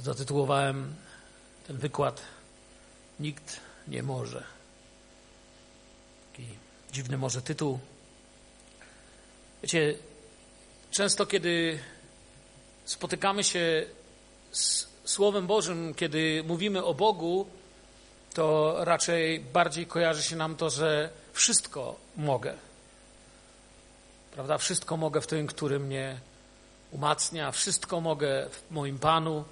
zatytułowałem ten wykład Nikt nie może. Taki dziwny może tytuł. Wiecie, często kiedy spotykamy się z Słowem Bożym, kiedy mówimy o Bogu, to raczej bardziej kojarzy się nam to, że wszystko mogę. Prawda? Wszystko mogę w tym, który mnie umacnia, wszystko mogę w moim Panu.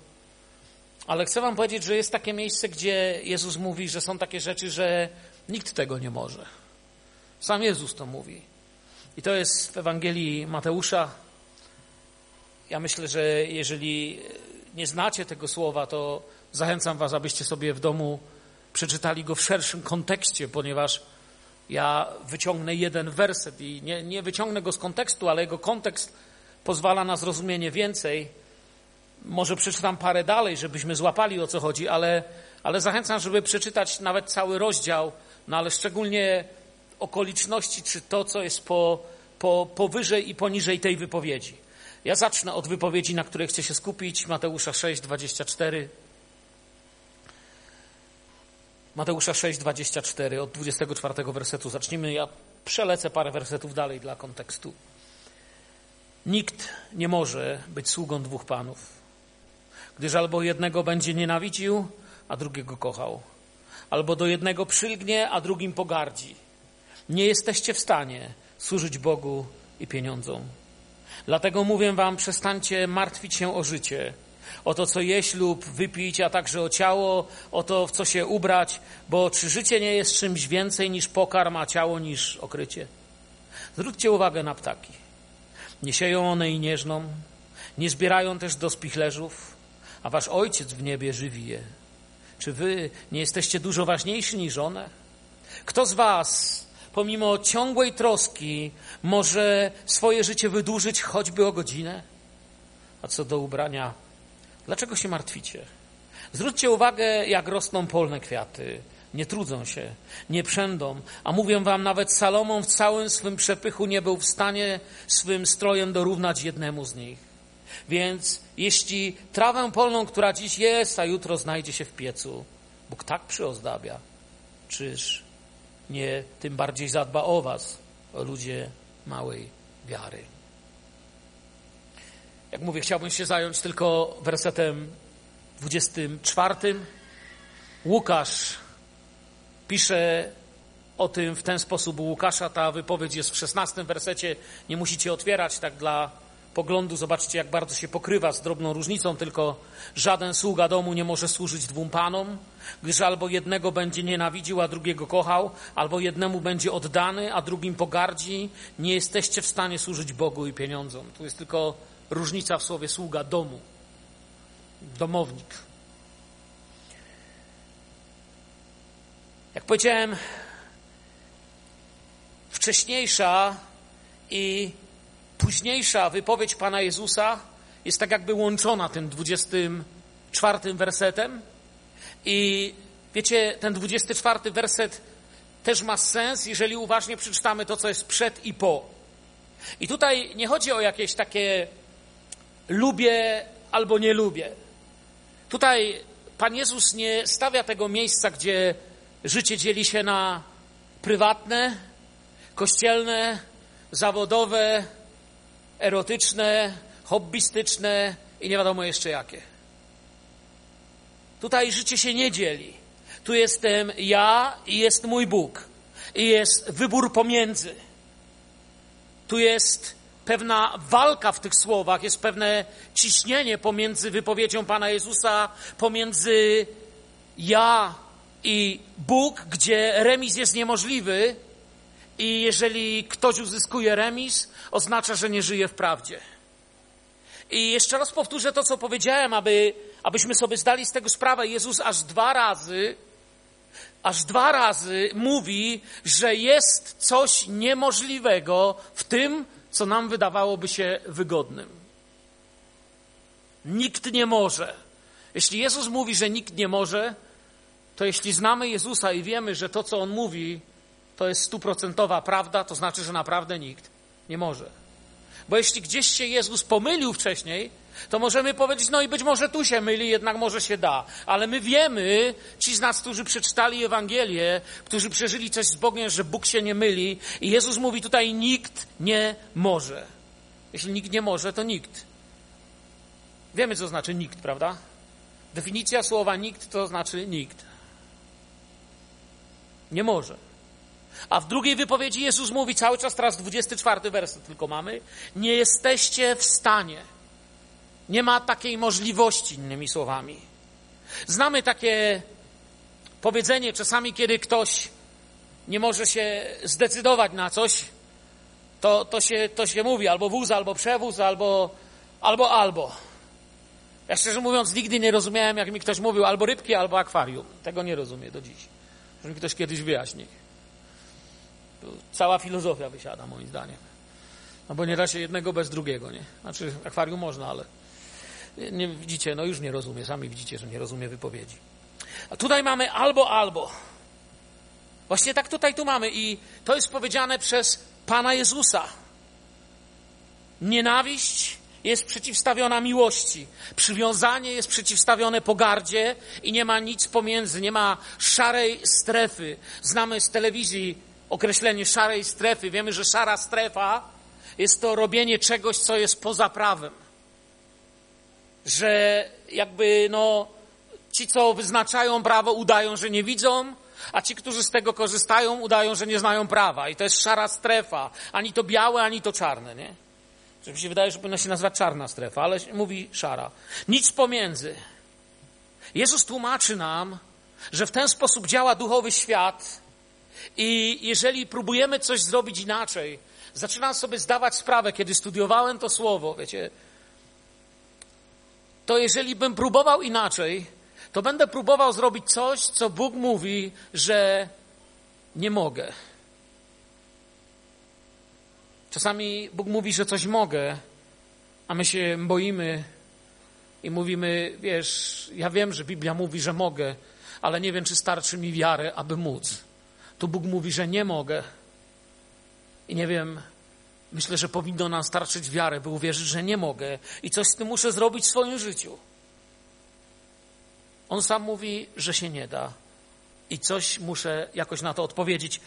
Ale chcę Wam powiedzieć, że jest takie miejsce, gdzie Jezus mówi, że są takie rzeczy, że nikt tego nie może. Sam Jezus to mówi. I to jest w Ewangelii Mateusza. Ja myślę, że jeżeli nie znacie tego słowa, to zachęcam Was, abyście sobie w domu przeczytali go w szerszym kontekście, ponieważ ja wyciągnę jeden werset i nie, nie wyciągnę go z kontekstu, ale jego kontekst pozwala na zrozumienie więcej. Może przeczytam parę dalej, żebyśmy złapali o co chodzi, ale, ale zachęcam, żeby przeczytać nawet cały rozdział, no ale szczególnie okoliczności, czy to, co jest po, po, powyżej i poniżej tej wypowiedzi. Ja zacznę od wypowiedzi, na której chcę się skupić, Mateusza 6, 24. Mateusza 6, 24, od 24 wersetu zacznijmy. Ja przelecę parę wersetów dalej dla kontekstu. Nikt nie może być sługą dwóch panów, gdyż albo jednego będzie nienawidził, a drugiego kochał, albo do jednego przylgnie, a drugim pogardzi. Nie jesteście w stanie służyć Bogu i pieniądzom. Dlatego mówię wam, przestańcie martwić się o życie, o to, co jeść lub wypić, a także o ciało, o to, w co się ubrać, bo czy życie nie jest czymś więcej niż pokarm, a ciało niż okrycie? Zwróćcie uwagę na ptaki. Nie sieją one i nieżną, nie zbierają też do spichlerzów, a wasz ojciec w niebie żywi je. Czy wy nie jesteście dużo ważniejsi niż one? Kto z was, pomimo ciągłej troski, może swoje życie wydłużyć choćby o godzinę? A co do ubrania, dlaczego się martwicie? Zwróćcie uwagę, jak rosną polne kwiaty. Nie trudzą się, nie przędą, a mówię wam, nawet Salomon w całym swym przepychu nie był w stanie swym strojem dorównać jednemu z nich. Więc jeśli trawę polną, która dziś jest, a jutro znajdzie się w piecu, Bóg tak przyozdabia, czyż nie tym bardziej zadba o was, o ludzie małej wiary. Jak mówię, chciałbym się zająć tylko wersetem 24. Łukasz pisze o tym w ten sposób Łukasza. Ta wypowiedź jest w 16 wersecie. Nie musicie otwierać tak dla poglądu. Zobaczcie, jak bardzo się pokrywa z drobną różnicą, tylko żaden sługa domu nie może służyć dwóm panom, gdyż albo jednego będzie nienawidził, a drugiego kochał, albo jednemu będzie oddany, a drugim pogardzi. Nie jesteście w stanie służyć Bogu i pieniądzom. Tu jest tylko różnica w słowie sługa domu, domownik. Jak powiedziałem, wcześniejsza i późniejsza wypowiedź Pana Jezusa jest tak jakby łączona tym 24 wersetem. I wiecie, ten 24 werset też ma sens, jeżeli uważnie przeczytamy to, co jest przed i po. I tutaj nie chodzi o jakieś takie lubię albo nie lubię. Tutaj Pan Jezus nie stawia tego miejsca, gdzie życie dzieli się na prywatne, kościelne, zawodowe, erotyczne, hobbystyczne i nie wiadomo jeszcze jakie. Tutaj życie się nie dzieli. Tu jestem ja i jest mój Bóg. I jest wybór pomiędzy. Tu jest pewna walka w tych słowach, jest pewne ciśnienie pomiędzy wypowiedzią Pana Jezusa, pomiędzy ja i Bóg, gdzie remis jest niemożliwy, i jeżeli ktoś uzyskuje remis, oznacza, że nie żyje w prawdzie. I jeszcze raz powtórzę to, co powiedziałem, aby, abyśmy sobie zdali z tego sprawę. Jezus aż dwa razy, aż dwa razy mówi, że jest coś niemożliwego w tym, co nam wydawałoby się wygodnym. Nikt nie może. Jeśli Jezus mówi, że nikt nie może, to jeśli znamy Jezusa i wiemy, że to, co On mówi, to jest stuprocentowa prawda, to znaczy, że naprawdę nikt nie może. Bo jeśli gdzieś się Jezus pomylił wcześniej, to możemy powiedzieć, no i być może tu się myli, jednak może się da. Ale my wiemy, ci z nas, którzy przeczytali Ewangelię, którzy przeżyli coś z Bogiem, że Bóg się nie myli i Jezus mówi tutaj, nikt nie może. Jeśli nikt nie może, to nikt. Wiemy, co znaczy nikt, prawda? Definicja słowa nikt to znaczy nikt. Nie może. A w drugiej wypowiedzi Jezus mówi cały czas, teraz 24 werset tylko mamy, nie jesteście w stanie. Nie ma takiej możliwości, innymi słowami. Znamy takie powiedzenie czasami, kiedy ktoś nie może się zdecydować na coś, to, to, się, to się mówi albo wóz, albo przewóz, albo, albo, albo. Ja szczerze mówiąc nigdy nie rozumiałem, jak mi ktoś mówił albo rybki, albo akwarium. Tego nie rozumiem do dziś. Że mi ktoś kiedyś wyjaśni. Cała filozofia wysiada, moim zdaniem. No bo nie da się jednego bez drugiego, nie? Znaczy, akwarium można, ale nie widzicie, no już nie rozumie, sami widzicie, że nie rozumie wypowiedzi. A tutaj mamy albo, albo. Właśnie tak tutaj tu mamy i to jest powiedziane przez Pana Jezusa. Nienawiść jest przeciwstawiona miłości. Przywiązanie jest przeciwstawione pogardzie i nie ma nic pomiędzy, nie ma szarej strefy. Znamy z telewizji określenie szarej strefy. Wiemy, że szara strefa jest to robienie czegoś, co jest poza prawem. Że jakby, no, ci, co wyznaczają prawo, udają, że nie widzą, a ci, którzy z tego korzystają, udają, że nie znają prawa. I to jest szara strefa. Ani to białe, ani to czarne, nie? Że mi się wydaje, że powinna się nazwać czarna strefa, ale mówi szara. Nic pomiędzy. Jezus tłumaczy nam, że w ten sposób działa duchowy świat i jeżeli próbujemy coś zrobić inaczej, zaczynam sobie zdawać sprawę, kiedy studiowałem to słowo, wiecie, to jeżeli bym próbował inaczej, to będę próbował zrobić coś, co Bóg mówi, że nie mogę. Czasami Bóg mówi, że coś mogę, a my się boimy i mówimy, wiesz, ja wiem, że Biblia mówi, że mogę, ale nie wiem, czy starczy mi wiarę, aby móc. Tu Bóg mówi, że nie mogę. I nie wiem, myślę, że powinno nam starczyć wiarę, by uwierzyć, że nie mogę i coś z tym muszę zrobić w swoim życiu. On sam mówi, że się nie da i coś muszę jakoś na to odpowiedzieć.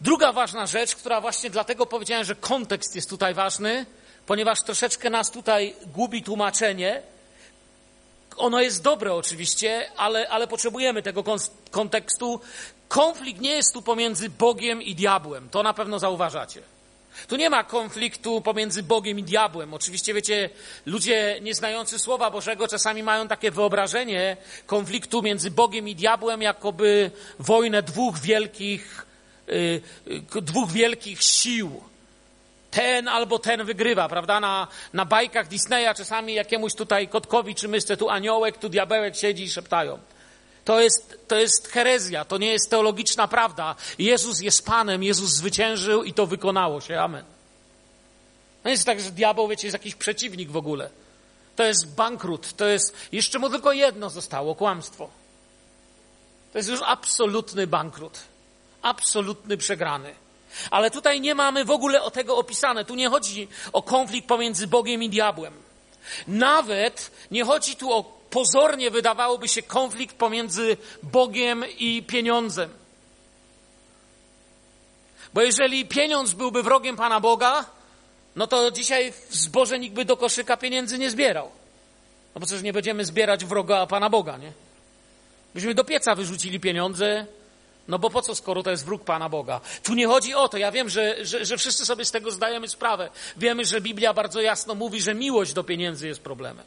Druga ważna rzecz, która właśnie dlatego powiedziałem, że kontekst jest tutaj ważny, ponieważ troszeczkę nas tutaj gubi tłumaczenie. Ono jest dobre oczywiście, ale, ale potrzebujemy tego kontekstu. Konflikt nie jest tu pomiędzy Bogiem i diabłem. To na pewno zauważacie. Tu nie ma konfliktu pomiędzy Bogiem i diabłem. Oczywiście, wiecie, ludzie nieznający Słowa Bożego czasami mają takie wyobrażenie konfliktu między Bogiem i diabłem, jakoby wojnę dwóch wielkich, yy, dwóch wielkich sił. Ten albo ten wygrywa, prawda? Na, na bajkach Disneya czasami jakiemuś tutaj kotkowi czy myszce, tu aniołek, tu diabełek siedzi i szeptają. To jest, to jest herezja, to nie jest teologiczna prawda. Jezus jest Panem, Jezus zwyciężył i to wykonało się. Amen. To jest tak, że diabeł, wiecie, jest jakiś przeciwnik w ogóle. To jest bankrut, to jest, jeszcze mu tylko jedno zostało, kłamstwo. To jest już absolutny bankrut. Absolutny przegrany. Ale tutaj nie mamy w ogóle o tego opisane. Tu nie chodzi o konflikt pomiędzy Bogiem i diabłem. Nawet nie chodzi tu o pozornie wydawałoby się konflikt pomiędzy Bogiem i pieniądzem. Bo jeżeli pieniądz byłby wrogiem Pana Boga, no to dzisiaj w zboże nikt by do koszyka pieniędzy nie zbierał. No bo przecież nie będziemy zbierać wroga Pana Boga, nie? Byśmy do pieca wyrzucili pieniądze, no bo po co, skoro to jest wróg Pana Boga? Tu nie chodzi o to. Ja wiem, że, że, że wszyscy sobie z tego zdajemy sprawę. Wiemy, że Biblia bardzo jasno mówi, że miłość do pieniędzy jest problemem.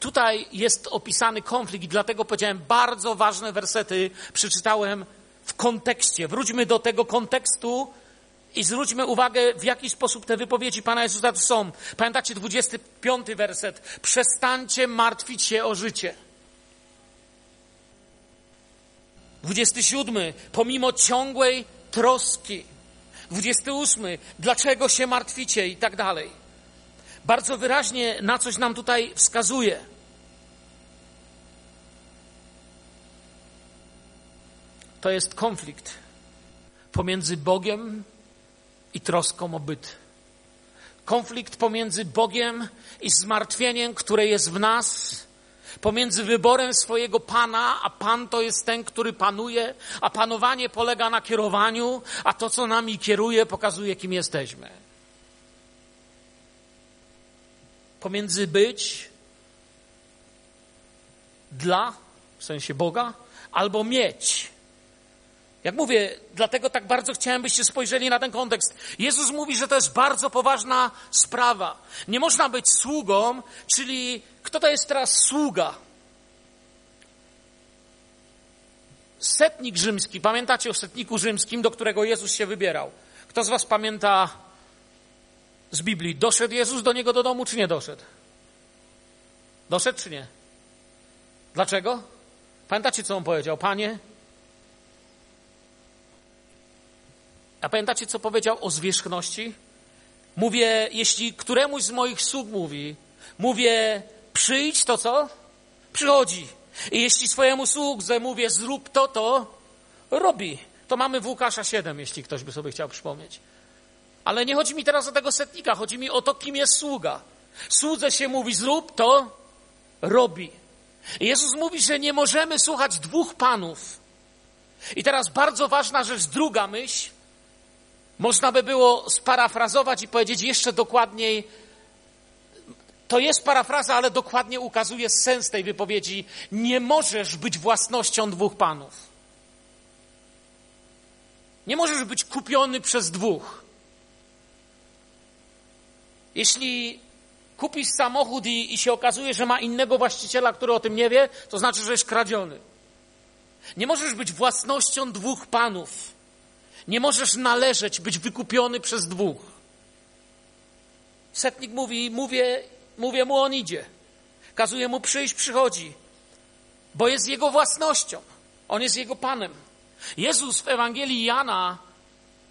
Tutaj jest opisany konflikt i dlatego powiedziałem, bardzo ważne wersety przeczytałem w kontekście. Wróćmy do tego kontekstu i zwróćmy uwagę, w jaki sposób te wypowiedzi Pana Jezusa są. Pamiętacie 25 werset. Przestańcie martwić się o życie. 27. Pomimo ciągłej troski. 28. Dlaczego się martwicie i tak dalej. Bardzo wyraźnie na coś nam tutaj wskazuje. To jest konflikt pomiędzy Bogiem i troską o byt. Konflikt pomiędzy Bogiem i zmartwieniem, które jest w nas, pomiędzy wyborem swojego Pana, a Pan to jest ten, który panuje, a panowanie polega na kierowaniu, a to, co nami kieruje, pokazuje, kim jesteśmy. Pomiędzy być dla, w sensie Boga, albo mieć. Jak mówię, dlatego tak bardzo chciałem, byście spojrzeli na ten kontekst. Jezus mówi, że to jest bardzo poważna sprawa. Nie można być sługą, czyli kto to jest teraz sługa? Setnik rzymski, pamiętacie o setniku rzymskim, do którego Jezus się wybierał? Kto z Was pamięta z Biblii? Doszedł Jezus do niego do domu, czy nie doszedł? Doszedł, czy nie? Dlaczego? Pamiętacie, co on powiedział? Panie, a pamiętacie, co powiedział o zwierzchności? Mówię, jeśli któremuś z moich sług mówi, mówię, przyjdź, to co? Przychodzi. I jeśli swojemu sługze mówię, zrób to, to robi. To mamy w Łukasza 7, jeśli ktoś by sobie chciał przypomnieć. Ale nie chodzi mi teraz o tego setnika, chodzi mi o to, kim jest sługa. Słudze się mówi, zrób to, robi. Jezus mówi, że nie możemy słuchać dwóch panów. I teraz bardzo ważna rzecz, druga myśl. Można by było sparafrazować i powiedzieć jeszcze dokładniej, to jest parafraza, ale dokładnie ukazuje sens tej wypowiedzi. Nie możesz być własnością dwóch panów. Nie możesz być kupiony przez dwóch. Jeśli kupisz samochód i, i się okazuje, że ma innego właściciela, który o tym nie wie, to znaczy, że jest kradziony. Nie możesz być własnością dwóch panów. Nie możesz należeć, być wykupiony przez dwóch. Setnik mówi, mówię Mówię mu, on idzie. Kazuję mu przyjść, przychodzi, bo jest jego własnością. On jest jego panem. Jezus w Ewangelii Jana,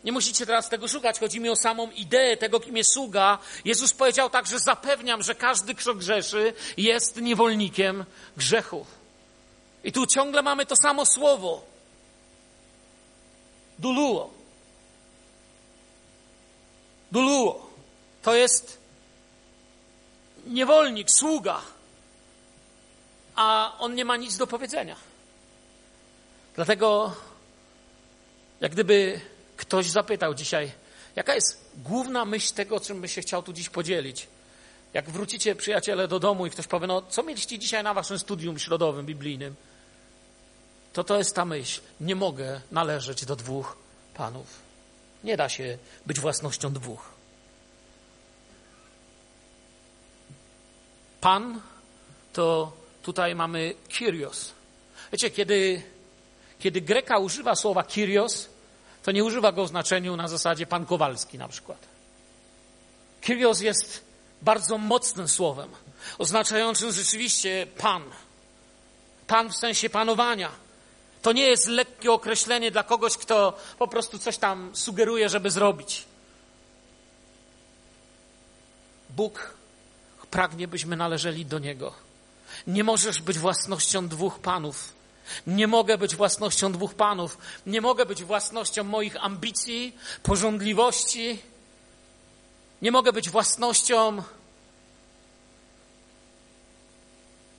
nie musicie teraz tego szukać, chodzi mi o samą ideę tego, kim jest sługa. Jezus powiedział tak, że zapewniam, że każdy, kto grzeszy, jest niewolnikiem grzechu. I tu ciągle mamy to samo słowo. Duluo. Duluo. To jest niewolnik, sługa, a on nie ma nic do powiedzenia. Dlatego, jak gdyby ktoś zapytał dzisiaj, jaka jest główna myśl tego, czym by się chciał tu dziś podzielić. Jak wrócicie, przyjaciele, do domu i ktoś powie, no co mieliście dzisiaj na waszym studium środowym, biblijnym, to to jest ta myśl. Nie mogę należeć do dwóch panów. Nie da się być własnością dwóch. Pan to tutaj mamy Kyrios. Wiecie, kiedy, kiedy Greka używa słowa Kyrios, to nie używa go w znaczeniu na zasadzie pan Kowalski na przykład. Kyrios jest bardzo mocnym słowem, oznaczającym rzeczywiście pan. Pan w sensie panowania. To nie jest lekkie określenie dla kogoś, kto po prostu coś tam sugeruje, żeby zrobić. Bóg pragnie, byśmy należeli do Niego. Nie możesz być własnością dwóch panów. Nie mogę być własnością dwóch panów. Nie mogę być własnością moich ambicji, porządliwości. Nie mogę być własnością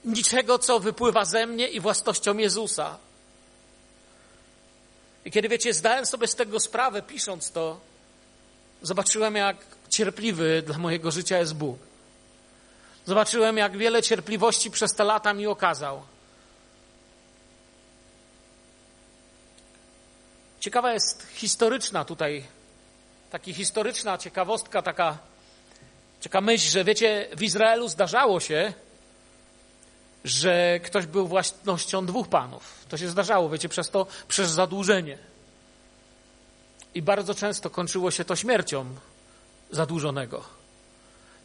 niczego, co wypływa ze mnie i własnością Jezusa. I kiedy wiecie, zdałem sobie z tego sprawę, pisząc to, zobaczyłem, jak cierpliwy dla mojego życia jest Bóg. Zobaczyłem, jak wiele cierpliwości przez te lata mi okazał. Ciekawa jest historyczna tutaj, taka historyczna ciekawostka, taka, taka myśl, że wiecie, w Izraelu zdarzało się, że ktoś był własnością dwóch panów. To się zdarzało, wiecie, przez to, przez zadłużenie. I bardzo często kończyło się to śmiercią zadłużonego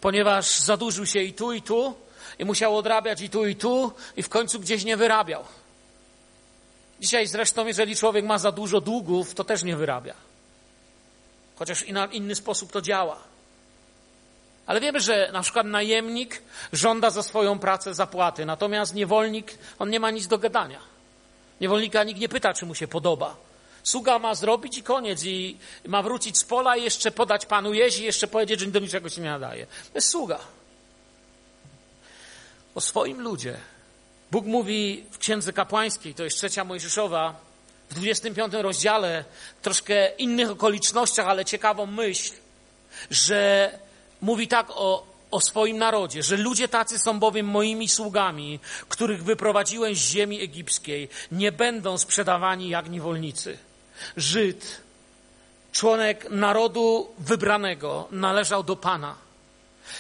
ponieważ zadłużył się i tu, i tu, i musiał odrabiać i tu, i tu, i w końcu gdzieś nie wyrabiał. Dzisiaj zresztą, jeżeli człowiek ma za dużo długów, to też nie wyrabia. Chociaż na inny sposób to działa. Ale wiemy, że na przykład najemnik żąda za swoją pracę zapłaty, natomiast niewolnik, on nie ma nic do gadania. Niewolnika nikt nie pyta, czy mu się podoba. Sługa ma zrobić i koniec. I ma wrócić z pola i jeszcze podać panu jeść i jeszcze powiedzieć, że do niczego się nie nadaje. To jest sługa. O swoim ludzie. Bóg mówi w Księdze Kapłańskiej, to jest trzecia Mojżeszowa, w 25 rozdziale, troszkę innych okolicznościach, ale ciekawą myśl, że mówi tak o, o swoim narodzie, że ludzie tacy są bowiem moimi sługami, których wyprowadziłem z ziemi egipskiej, nie będą sprzedawani jak niewolnicy. Żyd, członek narodu wybranego, należał do Pana.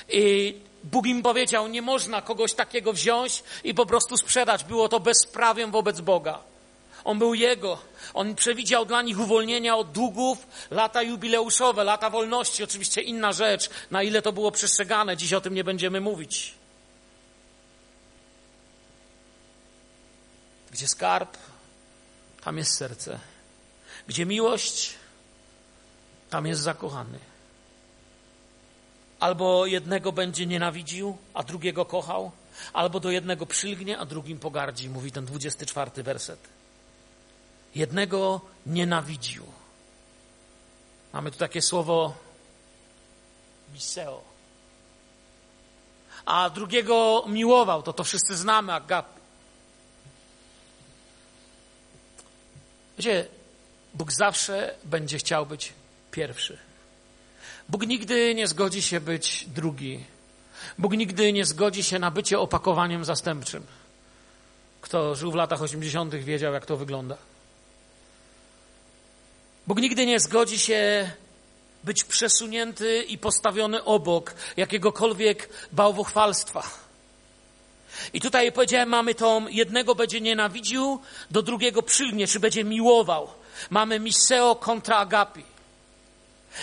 I Bóg im powiedział, nie można kogoś takiego wziąć i po prostu sprzedać. Było to bezprawiem wobec Boga. On był Jego. On przewidział dla nich uwolnienia od długów, lata jubileuszowe, lata wolności. Oczywiście inna rzecz, na ile to było przestrzegane. Dziś o tym nie będziemy mówić. Gdzie skarb, tam jest serce. Gdzie miłość, tam jest zakochany. Albo jednego będzie nienawidził, a drugiego kochał, albo do jednego przylgnie, a drugim pogardzi, mówi ten 24 werset. Jednego nienawidził. Mamy tu takie słowo miseo. A drugiego miłował, to to wszyscy znamy, agape. Wiecie, Bóg zawsze będzie chciał być pierwszy. Bóg nigdy nie zgodzi się być drugi. Bóg nigdy nie zgodzi się na bycie opakowaniem zastępczym. Kto żył w latach 80., wiedział, jak to wygląda. Bóg nigdy nie zgodzi się być przesunięty i postawiony obok jakiegokolwiek bałwochwalstwa. I tutaj powiedziałem, mamy to, jednego będzie nienawidził, do drugiego przylgnie, czy będzie miłował. Mamy miseo kontra agapi.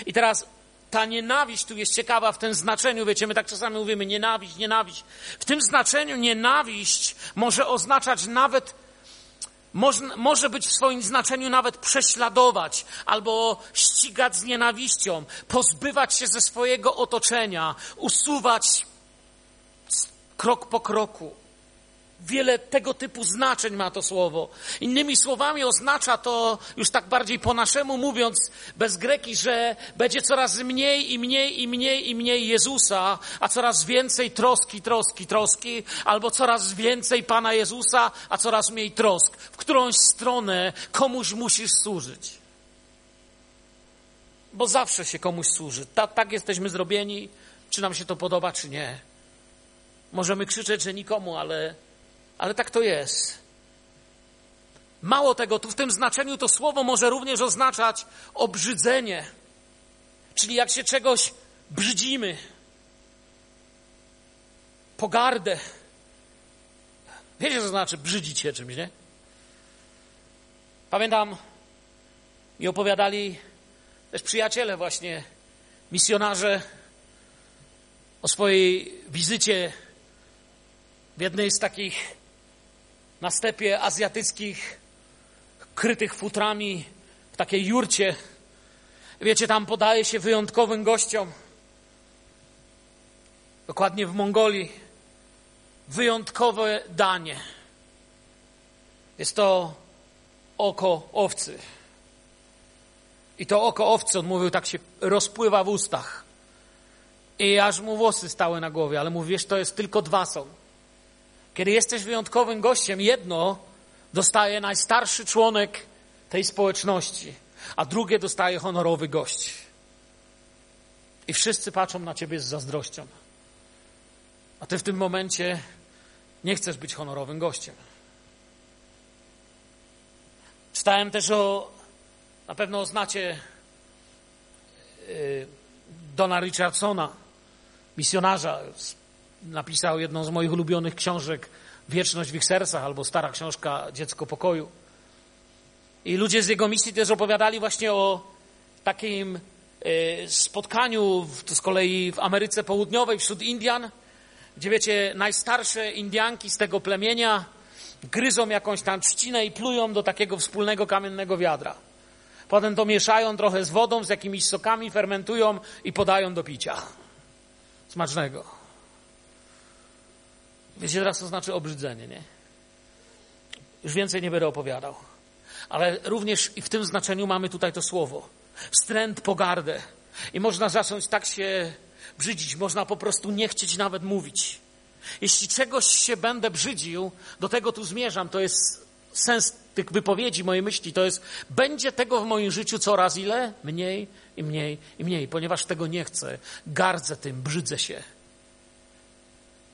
I teraz ta nienawiść tu jest ciekawa w tym znaczeniu, wiecie, my tak czasami mówimy nienawiść, nienawiść. W tym znaczeniu nienawiść może oznaczać nawet, może, może być w swoim znaczeniu nawet prześladować albo ścigać z nienawiścią, pozbywać się ze swojego otoczenia, usuwać krok po kroku. Wiele tego typu znaczeń ma to słowo. Innymi słowami oznacza to, już tak bardziej po naszemu mówiąc, bez greki, że będzie coraz mniej i mniej i mniej i mniej Jezusa, a coraz więcej troski, troski, troski, albo coraz więcej Pana Jezusa, a coraz mniej trosk. W którąś stronę komuś musisz służyć. Bo zawsze się komuś służy. Tak, tak jesteśmy zrobieni, czy nam się to podoba, czy nie. Możemy krzyczeć, że nikomu, ale ale tak to jest. Mało tego, tu w tym znaczeniu to słowo może również oznaczać obrzydzenie. Czyli jak się czegoś brzydzimy, pogardę. Wiecie, co znaczy brzydzić się czymś, nie? Pamiętam, mi opowiadali też przyjaciele właśnie, misjonarze o swojej wizycie w jednej z takich na stepie azjatyckich, krytych futrami, w takiej jurcie. Wiecie, tam podaje się wyjątkowym gościom. Dokładnie w Mongolii. Wyjątkowe danie. Jest to oko owcy. I to oko owcy, on mówił, tak się rozpływa w ustach. I aż mu włosy stały na głowie, ale mówisz, to jest tylko dwa są. Kiedy jesteś wyjątkowym gościem, jedno dostaje najstarszy członek tej społeczności, a drugie dostaje honorowy gość. I wszyscy patrzą na ciebie z zazdrością. A ty w tym momencie nie chcesz być honorowym gościem. Czytałem też o, na pewno znacie yy, Dona Richardsona, misjonarza z napisał jedną z moich ulubionych książek Wieczność w ich sercach albo stara książka Dziecko pokoju. I ludzie z jego misji też opowiadali właśnie o takim e, spotkaniu z kolei w Ameryce Południowej wśród Indian, gdzie wiecie, najstarsze Indianki z tego plemienia gryzą jakąś tam trzcinę i plują do takiego wspólnego kamiennego wiadra. Potem to mieszają trochę z wodą, z jakimiś sokami, fermentują i podają do picia. Smacznego. Wiecie teraz, co znaczy obrzydzenie, nie? Już więcej nie będę opowiadał. ale również i w tym znaczeniu mamy tutaj to słowo. Wstręt, pogardę. I można zacząć tak się brzydzić, można po prostu nie chcieć nawet mówić. Jeśli czegoś się będę brzydził, do tego tu zmierzam, to jest sens tych wypowiedzi, mojej myśli, to jest, będzie tego w moim życiu coraz ile? Mniej i mniej i mniej, ponieważ tego nie chcę, gardzę tym, brzydzę się.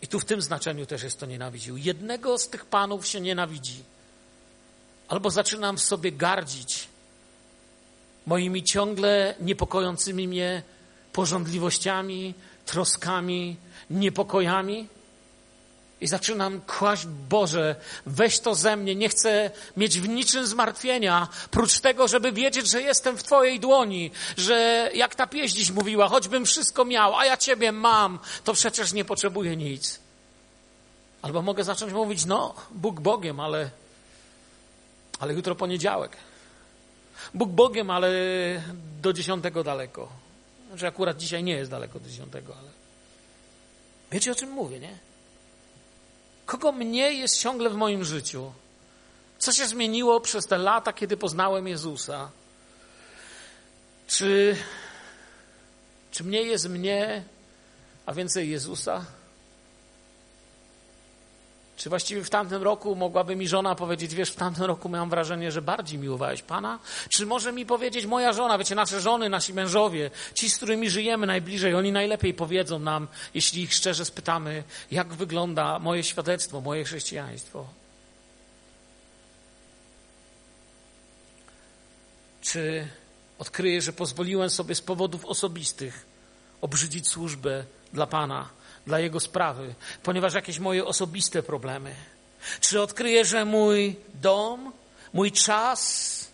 I tu w tym znaczeniu też jest to nienawidził. Jednego z tych panów się nienawidzi. Albo zaczynam sobie gardzić moimi ciągle niepokojącymi mnie porządliwościami, troskami, niepokojami. I zaczynam kłaść, Boże, weź to ze mnie, nie chcę mieć w niczym zmartwienia, prócz tego, żeby wiedzieć, że jestem w Twojej dłoni, że jak ta pieśń dziś mówiła, choćbym wszystko miał, a ja Ciebie mam, to przecież nie potrzebuję nic. Albo mogę zacząć mówić, no, Bóg Bogiem, ale, ale jutro poniedziałek. Bóg Bogiem, ale do dziesiątego daleko. Znaczy akurat dzisiaj nie jest daleko do dziesiątego, ale wiecie o czym mówię, nie? Kogo mniej jest ciągle w moim życiu? Co się zmieniło przez te lata, kiedy poznałem Jezusa? Czy, czy mniej jest mnie, a więcej Jezusa? Czy właściwie w tamtym roku mogłaby mi żona powiedzieć, wiesz, w tamtym roku miałam wrażenie, że bardziej miłowałeś Pana? Czy może mi powiedzieć moja żona, wiecie, nasze żony, nasi mężowie, ci, z którymi żyjemy najbliżej, oni najlepiej powiedzą nam, jeśli ich szczerze spytamy, jak wygląda moje świadectwo, moje chrześcijaństwo. Czy odkryję, że pozwoliłem sobie z powodów osobistych obrzydzić służbę dla Pana? Dla Jego sprawy, ponieważ jakieś moje osobiste problemy. Czy odkryję, że mój dom, mój czas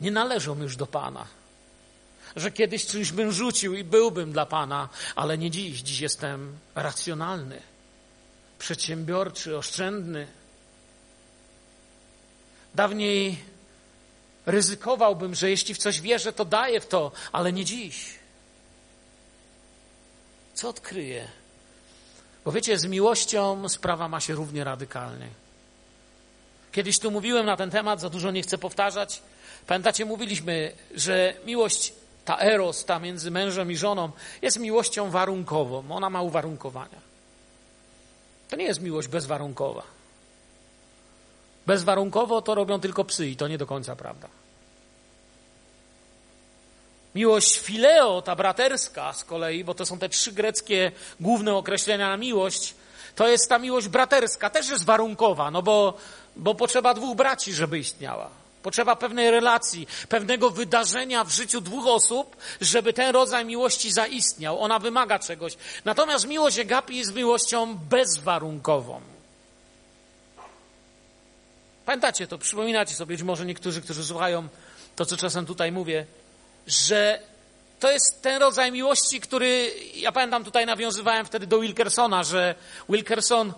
nie należą już do Pana? Że kiedyś czymś bym rzucił i byłbym dla Pana, ale nie dziś. Dziś jestem racjonalny, przedsiębiorczy, oszczędny. Dawniej ryzykowałbym, że jeśli w coś wierzę, to daję w to, ale nie dziś. Co odkryję? Bo wiecie, z miłością sprawa ma się równie radykalnie. Kiedyś tu mówiłem na ten temat, za dużo nie chcę powtarzać. Pamiętacie, mówiliśmy, że miłość, ta eros, ta między mężem i żoną, jest miłością warunkową. Ona ma uwarunkowania. To nie jest miłość bezwarunkowa. Bezwarunkowo to robią tylko psy i to nie do końca prawda. Miłość fileo, ta braterska z kolei, bo to są te trzy greckie główne określenia na miłość, to jest ta miłość braterska, też jest warunkowa, no bo, bo potrzeba dwóch braci, żeby istniała. Potrzeba pewnej relacji, pewnego wydarzenia w życiu dwóch osób, żeby ten rodzaj miłości zaistniał. Ona wymaga czegoś. Natomiast miłość Agapi jest miłością bezwarunkową. Pamiętacie to, przypominacie sobie, być może niektórzy, którzy słuchają to, co czasem tutaj mówię że to jest ten rodzaj miłości, który, ja pamiętam, tutaj nawiązywałem wtedy do Wilkersona, że Wilkerson,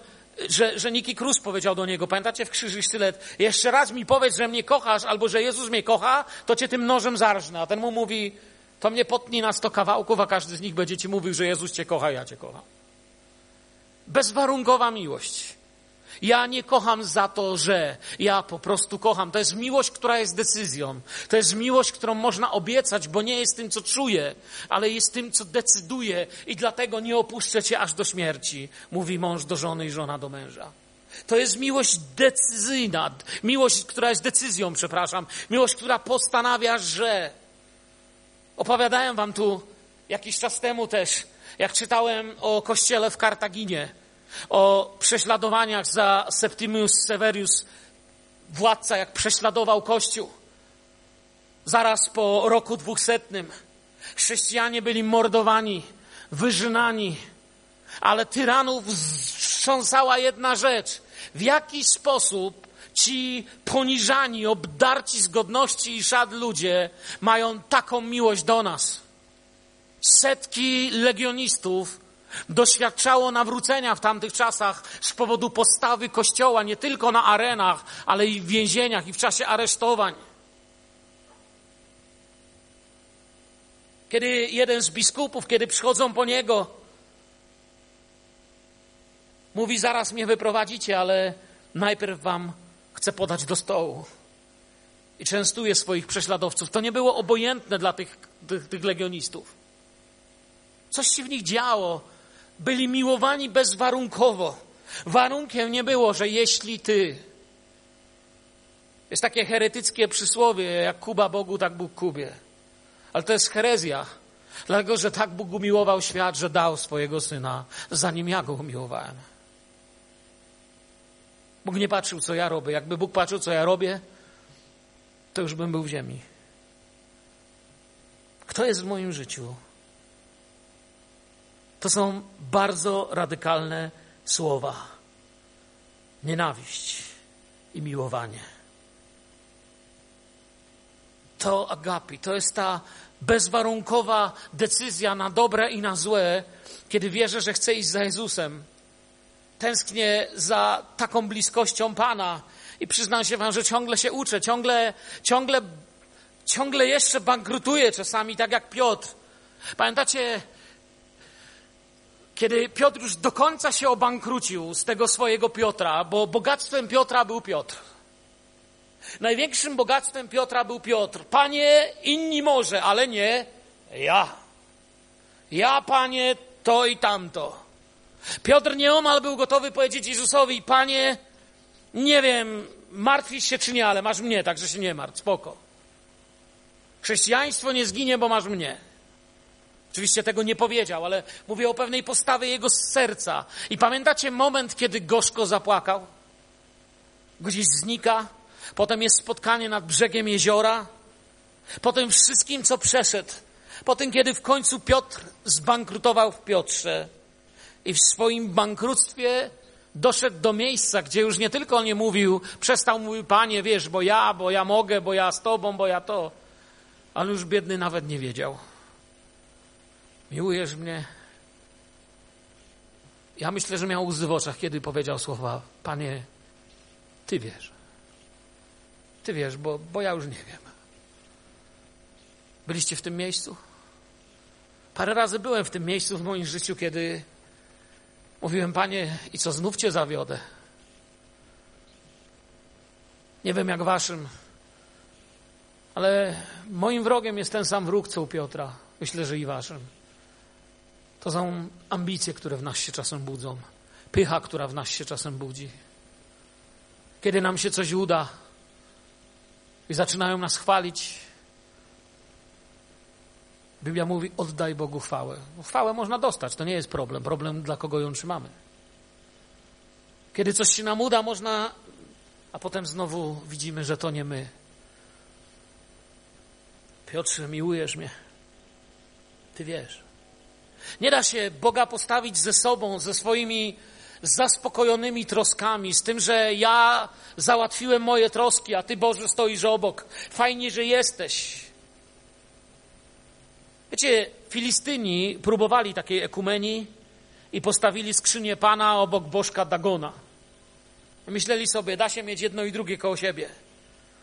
że, że Nicky Cruz powiedział do niego, pamiętacie w Krzyży Sztylet, jeszcze raz mi powiedz, że mnie kochasz, albo że Jezus mnie kocha, to cię tym nożem zarżnę. A ten mu mówi, to mnie potnij na sto kawałków, a każdy z nich będzie ci mówił, że Jezus cię kocha, ja cię kocham. Bezwarunkowa miłość. Ja nie kocham za to, że ja po prostu kocham. To jest miłość, która jest decyzją. To jest miłość, którą można obiecać, bo nie jest tym, co czuję, ale jest tym, co decyduje i dlatego nie opuszczę cię aż do śmierci, mówi mąż do żony i żona do męża. To jest miłość decyzyjna, miłość, która jest decyzją, przepraszam, miłość, która postanawia, że. Opowiadałem wam tu jakiś czas temu też, jak czytałem o kościele w Kartaginie o prześladowaniach za Septimius Severius, władca, jak prześladował Kościół. Zaraz po roku dwusetnym chrześcijanie byli mordowani, wyżynani, ale tyranów wstrząsała jedna rzecz. W jaki sposób ci poniżani, obdarci z godności i szat ludzie mają taką miłość do nas? Setki legionistów doświadczało nawrócenia w tamtych czasach z powodu postawy Kościoła nie tylko na arenach, ale i w więzieniach i w czasie aresztowań. Kiedy jeden z biskupów, kiedy przychodzą po niego, mówi: Zaraz mnie wyprowadzicie, ale najpierw wam chcę podać do stołu. i częstuje swoich prześladowców. To nie było obojętne dla tych, tych, tych legionistów. Coś się w nich działo. Byli miłowani bezwarunkowo. Warunkiem nie było, że jeśli ty. Jest takie heretyckie przysłowie, jak Kuba Bogu, tak Bóg Kubie. Ale to jest herezja. Dlatego, że tak Bóg umiłował świat, że dał swojego syna, zanim ja go umiłowałem. Bóg nie patrzył, co ja robię. Jakby Bóg patrzył, co ja robię, to już bym był w ziemi. Kto jest w moim życiu? To są bardzo radykalne słowa. Nienawiść i miłowanie. To agapi, to jest ta bezwarunkowa decyzja na dobre i na złe, kiedy wierzę, że chcę iść za Jezusem. Tęsknię za taką bliskością Pana i przyznam się Wam, że ciągle się uczę, ciągle, ciągle, ciągle jeszcze bankrutuję czasami, tak jak Piotr. Pamiętacie, kiedy Piotr już do końca się obankrucił z tego swojego Piotra, bo bogactwem Piotra był Piotr. Największym bogactwem Piotra był Piotr. Panie, inni może, ale nie ja. Ja, panie, to i tamto. Piotr nieomal był gotowy powiedzieć Jezusowi: Panie, nie wiem, martwisz się czy nie, ale masz mnie, także się nie martw, spoko. Chrześcijaństwo nie zginie, bo masz mnie. Oczywiście tego nie powiedział, ale mówię o pewnej postawie jego serca. I pamiętacie moment, kiedy gorzko zapłakał? Gdzieś znika, potem jest spotkanie nad brzegiem jeziora, potem wszystkim, co przeszedł, potem, kiedy w końcu Piotr zbankrutował w Piotrze i w swoim bankructwie doszedł do miejsca, gdzie już nie tylko nie mówił, przestał mówił, panie, wiesz, bo ja, bo ja mogę, bo ja z tobą, bo ja to, ale już biedny nawet nie wiedział. Miłujesz mnie? Ja myślę, że miał łzy w oczach, kiedy powiedział słowa, panie, ty wiesz. Ty wiesz, bo, bo ja już nie wiem. Byliście w tym miejscu? Parę razy byłem w tym miejscu w moim życiu, kiedy mówiłem, panie, i co znów cię zawiodę? Nie wiem jak waszym, ale moim wrogiem jest ten sam wróg, co u Piotra. Myślę, że i waszym. To są ambicje, które w nas się czasem budzą, pycha, która w nas się czasem budzi. Kiedy nam się coś uda i zaczynają nas chwalić, Biblia mówi: oddaj Bogu chwałę. Chwałę można dostać, to nie jest problem. Problem, dla kogo ją trzymamy. Kiedy coś się nam uda, można, a potem znowu widzimy, że to nie my. Piotrze, miłujesz mnie. Ty wiesz. Nie da się Boga postawić ze sobą, ze swoimi zaspokojonymi troskami, z tym, że ja załatwiłem moje troski, a Ty, Boże, stoisz obok. Fajnie, że jesteś. Wiecie, Filistyni próbowali takiej ekumenii i postawili skrzynię Pana obok bożka Dagona. Myśleli sobie, da się mieć jedno i drugie koło siebie.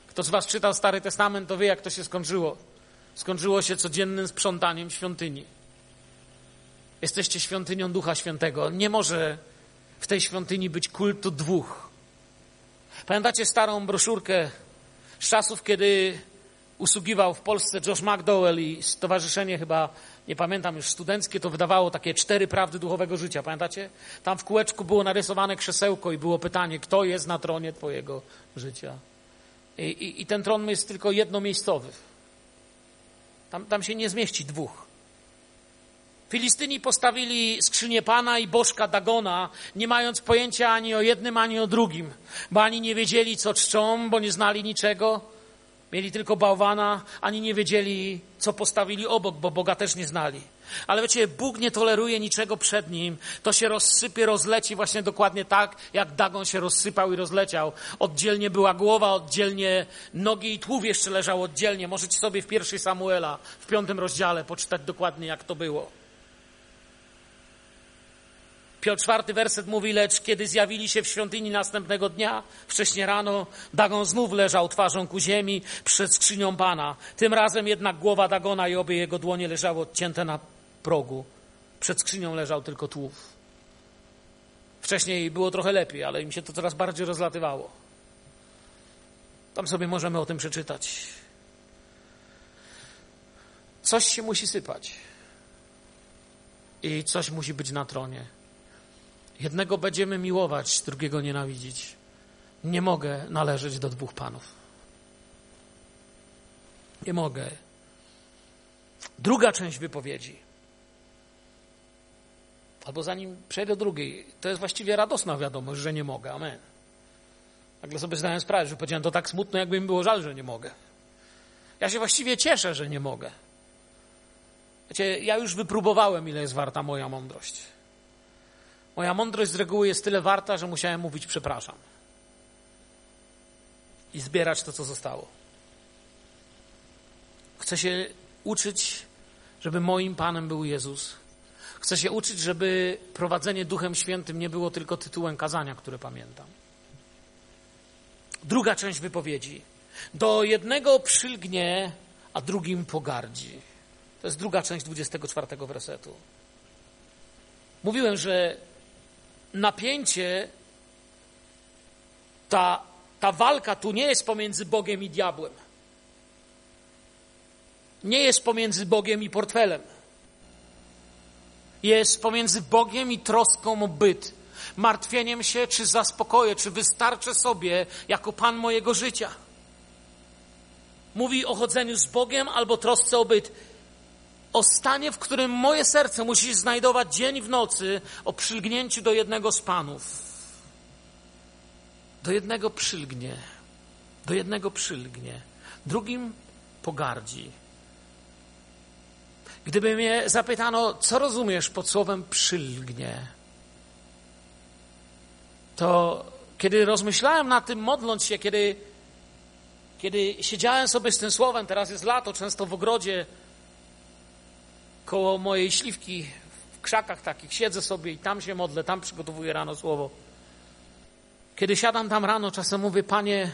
Kto z Was czytał Stary Testament, to wie, jak to się skończyło. Skończyło się codziennym sprzątaniem świątyni. Jesteście świątynią Ducha Świętego. Nie może w tej świątyni być kultu dwóch. Pamiętacie starą broszurkę z czasów, kiedy usługiwał w Polsce Josh McDowell i stowarzyszenie chyba, nie pamiętam już, studenckie, to wydawało takie cztery prawdy duchowego życia, pamiętacie? Tam w kółeczku było narysowane krzesełko i było pytanie, kto jest na tronie twojego życia. I, i, i ten tron jest tylko jednomiejscowy. Tam, tam się nie zmieści dwóch. Filistyni postawili skrzynię Pana i bożka Dagona, nie mając pojęcia ani o jednym, ani o drugim, bo ani nie wiedzieli, co czczą, bo nie znali niczego. Mieli tylko bałwana, ani nie wiedzieli, co postawili obok, bo Boga też nie znali. Ale wiecie, Bóg nie toleruje niczego przed Nim. To się rozsypie, rozleci właśnie dokładnie tak, jak Dagon się rozsypał i rozleciał. Oddzielnie była głowa, oddzielnie nogi i tłów jeszcze leżał oddzielnie. Możecie sobie w pierwszej Samuela, w piątym rozdziale poczytać dokładnie, jak to było. Piotr czwarty werset mówi, lecz kiedy zjawili się w świątyni następnego dnia, wcześnie rano, Dagon znów leżał twarzą ku ziemi przed skrzynią Pana. Tym razem jednak głowa Dagona i obie jego dłonie leżały odcięte na progu. Przed skrzynią leżał tylko tłów. Wcześniej było trochę lepiej, ale im się to coraz bardziej rozlatywało. Tam sobie możemy o tym przeczytać. Coś się musi sypać. I coś musi być na tronie. Jednego będziemy miłować, drugiego nienawidzić. Nie mogę należeć do dwóch panów. Nie mogę. Druga część wypowiedzi. Albo zanim przejdę do drugiej, to jest właściwie radosna wiadomość, że nie mogę. Amen. Nagle sobie zdałem sprawę, że powiedziałem to tak smutno, jakby mi było żal, że nie mogę. Ja się właściwie cieszę, że nie mogę. Wiecie, ja już wypróbowałem, ile jest warta moja mądrość. Moja mądrość z reguły jest tyle warta, że musiałem mówić przepraszam. I zbierać to, co zostało. Chcę się uczyć, żeby moim Panem był Jezus. Chcę się uczyć, żeby prowadzenie Duchem Świętym nie było tylko tytułem kazania, które pamiętam. Druga część wypowiedzi. Do jednego przylgnie, a drugim pogardzi. To jest druga część 24 wersetu. Mówiłem, że napięcie, ta, ta walka tu nie jest pomiędzy Bogiem i diabłem. Nie jest pomiędzy Bogiem i portfelem. Jest pomiędzy Bogiem i troską o byt. Martwieniem się, czy zaspokoję, czy wystarczę sobie jako Pan mojego życia. Mówi o chodzeniu z Bogiem albo trosce o byt o stanie, w którym moje serce musi znajdować dzień w nocy, o przylgnięciu do jednego z panów. Do jednego przylgnie, do jednego przylgnie, drugim pogardzi. Gdyby mnie zapytano, co rozumiesz pod słowem przylgnie, to kiedy rozmyślałem na tym, modląc się, kiedy, kiedy siedziałem sobie z tym słowem, teraz jest lato, często w ogrodzie, koło mojej śliwki w krzakach takich siedzę sobie i tam się modlę, tam przygotowuję rano słowo. Kiedy siadam tam rano, czasem mówię, Panie,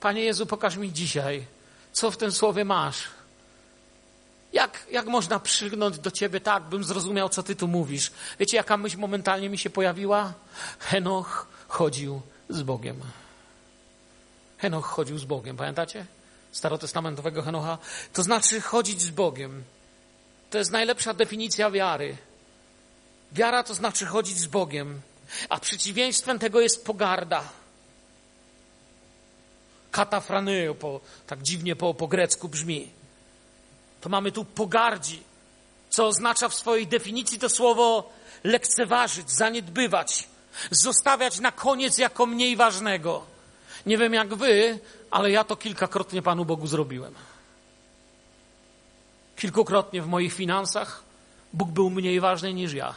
Panie Jezu, pokaż mi dzisiaj, co w tym słowie masz. Jak, jak można przygnąć do Ciebie tak, bym zrozumiał, co Ty tu mówisz? Wiecie, jaka myśl momentalnie mi się pojawiła? Henoch chodził z Bogiem. Henoch chodził z Bogiem, pamiętacie? Starotestamentowego Henocha. To znaczy chodzić z Bogiem. To jest najlepsza definicja wiary. Wiara to znaczy chodzić z Bogiem, a przeciwieństwem tego jest pogarda. Katafraneo, po, tak dziwnie po, po grecku brzmi. To mamy tu pogardzi, co oznacza w swojej definicji to słowo lekceważyć, zaniedbywać, zostawiać na koniec jako mniej ważnego. Nie wiem jak wy, ale ja to kilkakrotnie Panu Bogu zrobiłem. Kilkukrotnie w moich finansach Bóg był mniej ważny niż ja.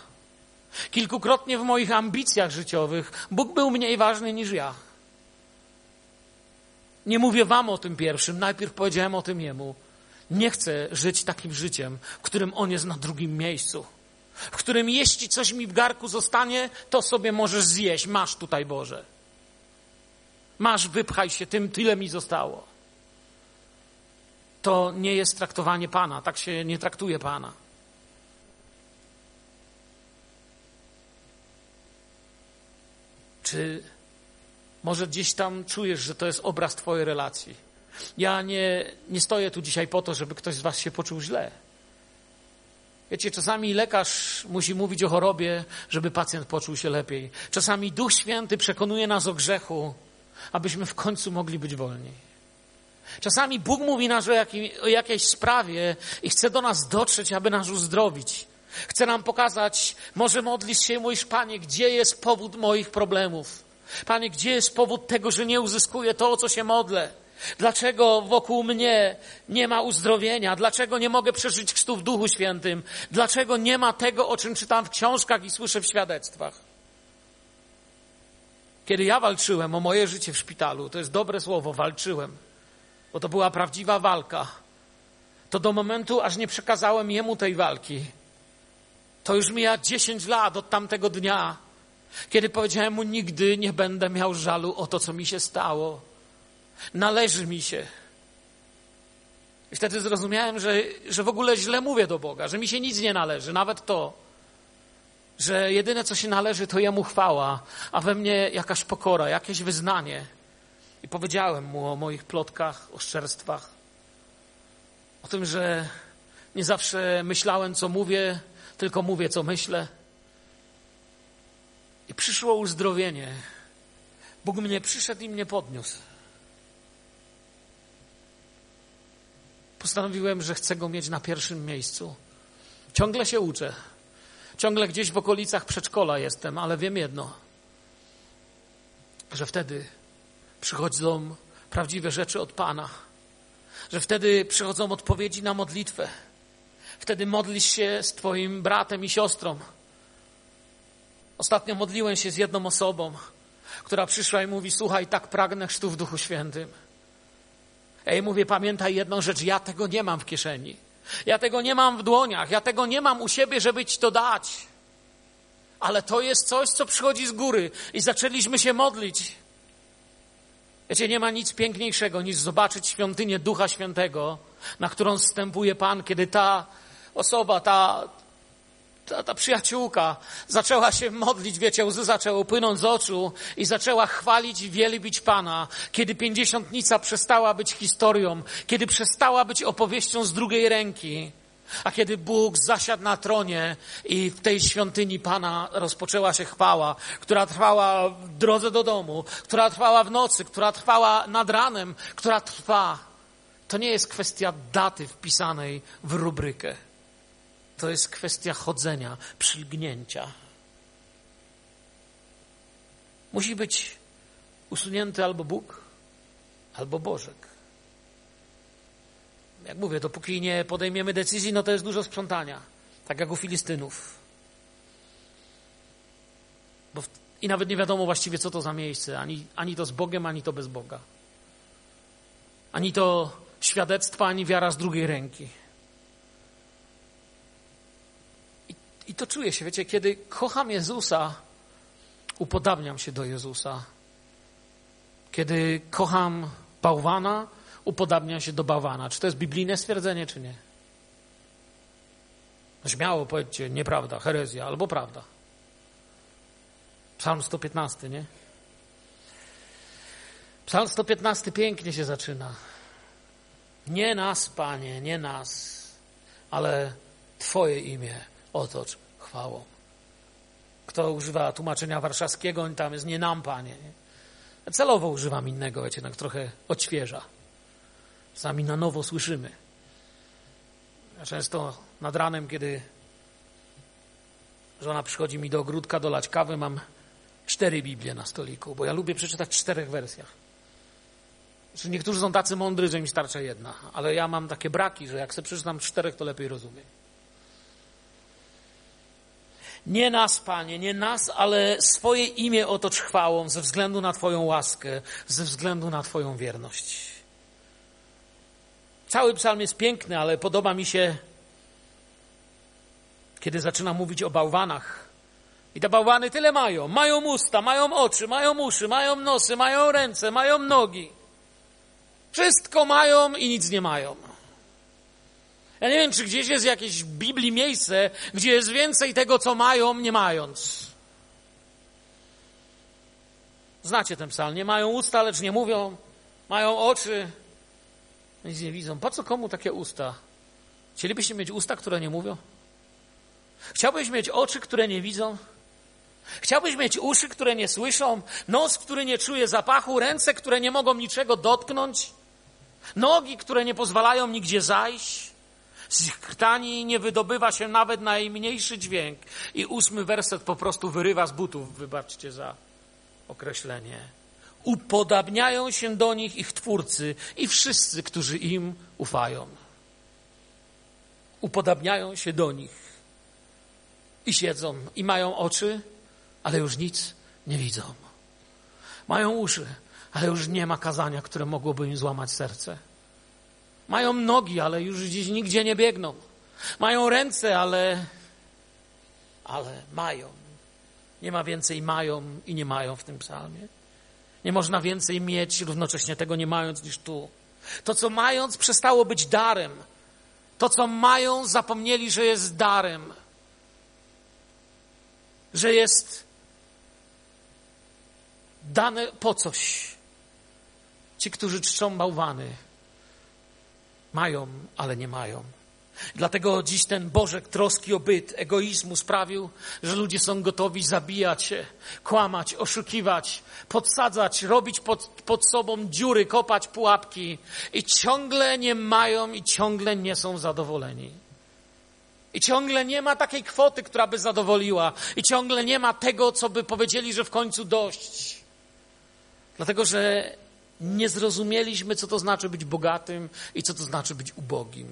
Kilkukrotnie w moich ambicjach życiowych Bóg był mniej ważny niż ja. Nie mówię wam o tym pierwszym, najpierw powiedziałem o tym jemu. Nie chcę żyć takim życiem, w którym on jest na drugim miejscu. W którym jeśli coś mi w garku zostanie, to sobie możesz zjeść. Masz tutaj Boże. Masz, wypchaj się tym, tyle mi zostało to nie jest traktowanie Pana. Tak się nie traktuje Pana. Czy może gdzieś tam czujesz, że to jest obraz Twojej relacji? Ja nie, nie stoję tu dzisiaj po to, żeby ktoś z Was się poczuł źle. Wiecie, czasami lekarz musi mówić o chorobie, żeby pacjent poczuł się lepiej. Czasami Duch Święty przekonuje nas o grzechu, abyśmy w końcu mogli być wolni. Czasami Bóg mówi nas o, o jakiejś sprawie i chce do nas dotrzeć, aby nas uzdrowić. Chce nam pokazać, może modlisz się, mówisz, Panie, gdzie jest powód moich problemów? Panie, gdzie jest powód tego, że nie uzyskuję to, o co się modlę? Dlaczego wokół mnie nie ma uzdrowienia? Dlaczego nie mogę przeżyć chrztu w Duchu Świętym? Dlaczego nie ma tego, o czym czytam w książkach i słyszę w świadectwach? Kiedy ja walczyłem o moje życie w szpitalu, to jest dobre słowo, walczyłem bo to była prawdziwa walka, to do momentu, aż nie przekazałem jemu tej walki, to już mija 10 lat od tamtego dnia, kiedy powiedziałem mu, nigdy nie będę miał żalu o to, co mi się stało. Należy mi się. I wtedy zrozumiałem, że, że w ogóle źle mówię do Boga, że mi się nic nie należy, nawet to, że jedyne, co się należy, to Jemu chwała, a we mnie jakaś pokora, jakieś wyznanie I powiedziałem mu o moich plotkach, oszczerstwach, o tym, że nie zawsze myślałem, co mówię, tylko mówię, co myślę. I przyszło uzdrowienie. Bóg mnie przyszedł i mnie podniósł. Postanowiłem, że chcę go mieć na pierwszym miejscu. Ciągle się uczę. Ciągle gdzieś w okolicach przedszkola jestem, ale wiem jedno, że wtedy przychodzą prawdziwe rzeczy od Pana, że wtedy przychodzą odpowiedzi na modlitwę. Wtedy modlisz się z Twoim bratem i siostrą. Ostatnio modliłem się z jedną osobą, która przyszła i mówi: Słuchaj, tak pragnę chrztu w Duchu Świętym. Ej, mówię, pamiętaj jedną rzecz, ja tego nie mam w kieszeni. Ja tego nie mam w dłoniach, ja tego nie mam u siebie, żeby ci to dać. Ale to jest coś, co przychodzi z góry. I zaczęliśmy się modlić. Wiecie, nie ma nic piękniejszego niż zobaczyć świątynię Ducha Świętego, na którą wstępuje Pan, kiedy ta osoba, ta, ta, ta przyjaciółka zaczęła się modlić, wiecie, łzy zaczęły płynąć z oczu i zaczęła chwalić i wielbić Pana, kiedy pięćdziesiątnica przestała być historią, kiedy przestała być opowieścią z drugiej ręki, a kiedy Bóg zasiadł na tronie i w tej świątyni Pana rozpoczęła się chwała, która trwała w drodze do domu, która trwała w nocy, która trwała nad ranem, która trwa, to nie jest kwestia daty wpisanej w rubrykę to jest kwestia chodzenia, przylgnięcia. Musi być usunięty albo Bóg, albo Bożek. Jak mówię, dopóki nie podejmiemy decyzji, no to jest dużo sprzątania. Tak jak u Filistynów. Bo I nawet nie wiadomo właściwie, co to za miejsce. Ani, ani to z Bogiem, ani to bez Boga. Ani to świadectwo, ani wiara z drugiej ręki. I to czuję się, wiecie, kiedy kocham Jezusa, upodabniam się do Jezusa. Kiedy kocham bałwana, upodabniam się do bałwana. Czy to jest biblijne stwierdzenie, czy nie? No śmiało powiedzcie, nieprawda, herezja, albo prawda. Psalm 115, nie? Psalm 115 pięknie się zaczyna. Nie nas, Panie, nie nas, ale Twoje imię otocz chwałą. Kto używa tłumaczenia warszawskiego, tam jest nie nam, panie. Celowo używam innego, wiecie, tak trochę odświeża. Sami na nowo słyszymy. Ja często nad ranem, kiedy żona przychodzi mi do ogródka dolać kawy, mam cztery Biblie na stoliku, bo ja lubię przeczytać w czterech wersjach. Znaczy niektórzy są tacy mądrzy, że im starcza jedna, ale ja mam takie braki, że jak sobie przeczytam czterech, to lepiej rozumiem. Nie nas, Panie, nie nas, ale swoje imię otocz chwałą ze względu na Twoją łaskę, ze względu na Twoją wierność. Cały psalm jest piękny, ale podoba mi się, kiedy zaczyna mówić o bałwanach. I te bałwany tyle mają. Mają usta, mają oczy, mają uszy, mają nosy, mają ręce, mają nogi. Wszystko mają i nic nie mają. Ja nie wiem, czy gdzieś jest jakieś Biblii miejsce, gdzie jest więcej tego, co mają, nie mając. Znacie ten psalm. Nie mają usta, lecz nie mówią. Mają oczy, nic nie widzą. Po co komu takie usta? Chcielibyście mieć usta, które nie mówią? Chciałbyś mieć oczy, które nie widzą? Chciałbyś mieć uszy, które nie słyszą, nos, który nie czuje zapachu, ręce, które nie mogą niczego dotknąć, nogi, które nie pozwalają nigdzie zajść? Z ich krtani nie wydobywa się nawet najmniejszy dźwięk. I ósmy werset po prostu wyrywa z butów, wybaczcie za określenie. Upodabniają się do nich ich twórcy i wszyscy, którzy im ufają. Upodabniają się do nich i siedzą i mają oczy, ale już nic nie widzą. Mają uszy, ale już nie ma kazania, które mogłoby im złamać serce. Mają nogi, ale już gdzieś nigdzie nie biegną. Mają ręce, ale, ale mają. Nie ma więcej mają i nie mają w tym psalmie. Nie można więcej mieć, równocześnie tego nie mając niż tu. To, co mając, przestało być darem. To, co mają, zapomnieli, że jest darem. Że jest dane po coś. Ci, którzy czczą bałwany, mają, ale nie mają. Dlatego dziś ten Bożek troski o byt, egoizmu sprawił, że ludzie są gotowi zabijać się, kłamać, oszukiwać, podsadzać, robić pod, pod sobą dziury, kopać pułapki i ciągle nie mają i ciągle nie są zadowoleni. I ciągle nie ma takiej kwoty, która by zadowoliła. I ciągle nie ma tego, co by powiedzieli, że w końcu dość. Dlatego, że nie zrozumieliśmy, co to znaczy być bogatym i co to znaczy być ubogim.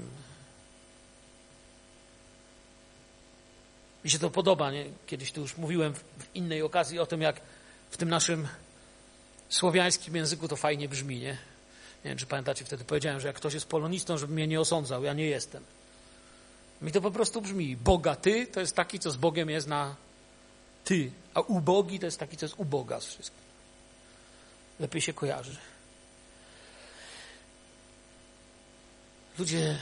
Mi się to podoba. Nie? Kiedyś tu już mówiłem w innej okazji o tym, jak w tym naszym słowiańskim języku to fajnie brzmi. Nie, nie wiem, czy pamiętacie, wtedy powiedziałem, że jak ktoś jest polonistą, żeby mnie nie osądzał. Ja nie jestem. Mi to po prostu brzmi. Bogaty to jest taki, co z Bogiem jest na ty, a ubogi to jest taki, co jest uboga z wszystkim. Lepiej się kojarzy. Ludzie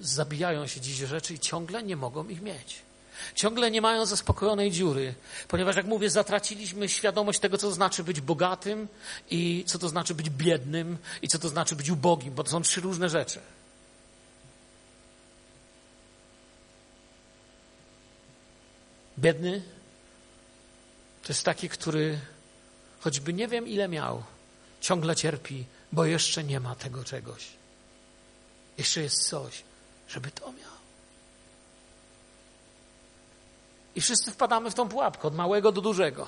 zabijają się dziś rzeczy i ciągle nie mogą ich mieć. Ciągle nie mają zaspokojonej dziury, ponieważ, jak mówię, zatraciliśmy świadomość tego, co to znaczy być bogatym i co to znaczy być biednym i co to znaczy być ubogim, bo to są trzy różne rzeczy. Biedny to jest taki, który choćby nie wiem ile miał, ciągle cierpi, bo jeszcze nie ma tego czegoś. Jeszcze jest coś, żeby to miał. I wszyscy wpadamy w tą pułapkę, od małego do dużego.